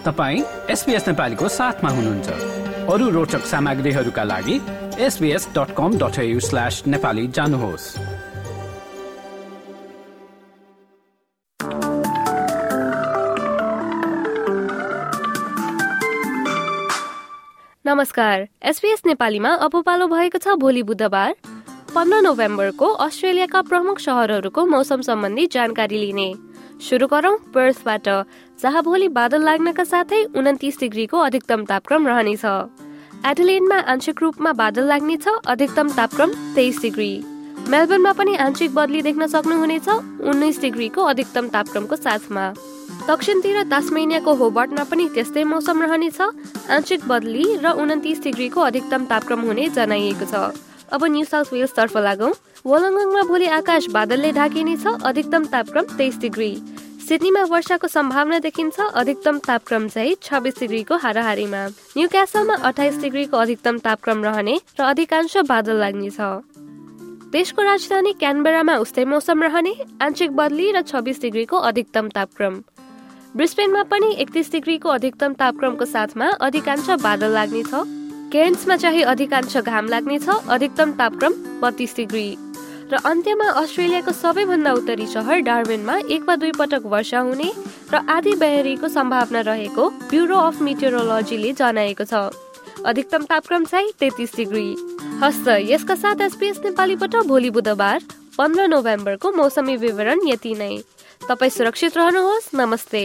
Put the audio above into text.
तपाईँ एसपिएस नेपालीको साथमा हुनुहुन्छ। अरू रोचक सामग्रीहरूका लागि SBS dot com dot slash Nepali जानुहोस्। नमस्कार एसपिएस नेपालीमा अब पालो भएको छ भोलि बुधबार पन्ध्र नोभेम्बरको अस्ट्रेलियाका प्रमुख सहरहरूको मौसम सम्बन्धी जानकारी लिने। सुरु गरौँ बर्थबाट जहाँ भोलि बादल लाग्नका साथै उन्तिस डिग्रीको अधिकतम तापक्रम रहनेछ। एडलेनमा आंशिक रूपमा बादल लाग्नेछ अधिकतम तापक्रम तेइस डिग्री। मेलबर्नमा पनि आंशिक बदली देख्न सक्नुहुनेछ उन्नाइस डिग्रीको अधिकतम तापक्रमको साथमा। दक्षिणतिर तास्मेनियाको होबर्टमा पनि त्यस्तै मौसम रहनेछ आंशिक बदली र उन्तिस डिग्रीको अधिकतम तापक्रम हुने जनाइएको छ। अब न्यू साउथ वेल्सतर्फ लागौँ। वलङ्गङमा भोलि आकाश बादलले ढाकिनेछ अधिकतम तापक्रम तेइस डिग्री। सिडनीमा वर्षाको सम्भावना देखिन्छ अधिकतम तापक्रम चाहिँ छब्बिस डिग्रीको हाराहारीमा। न्यू क्यासलमा अठाइस डिग्रीको अधिकतम तापक्रम रहने र अधिकांश बादल लाग्नेछ। देशको राजधानी क्यानबेरामा उस्तै मौसम रहने आंशिक बदली र छब्बिस डिग्रीको अधिकतम तापक्रम। ब्रिस्बेनमा पनि एकतिस डिग्रीको अधिकतम तापक्रमको साथमा अधिकांश बादल लाग्नेछ। केन्समा चाहिँ अधिकांश घाम लाग्नेछ अधिकतम तापक्रम बत्तीस डिग्री। र अन्त्यमा अस्ट्रेलियाको सबैभन्दा उत्तरी सहर डार्बिनमा एक वा दुई पटक वर्षा हुने र आधी बेहरीको सम्भावना रहेको ब्युरो अफ मिटेरोलोजीले जनाएको छ। अधिकतम तापक्रम चाहिँ तेत्तिस डिग्री। हस्त यसका साथ एसपिएस नेपालीबाट भोलि बुधबार पन्ध्र नोभेम्बरको मौसमी विवरण यति नै। तपाईँ सुरक्षित रहनुहोस् नमस्ते।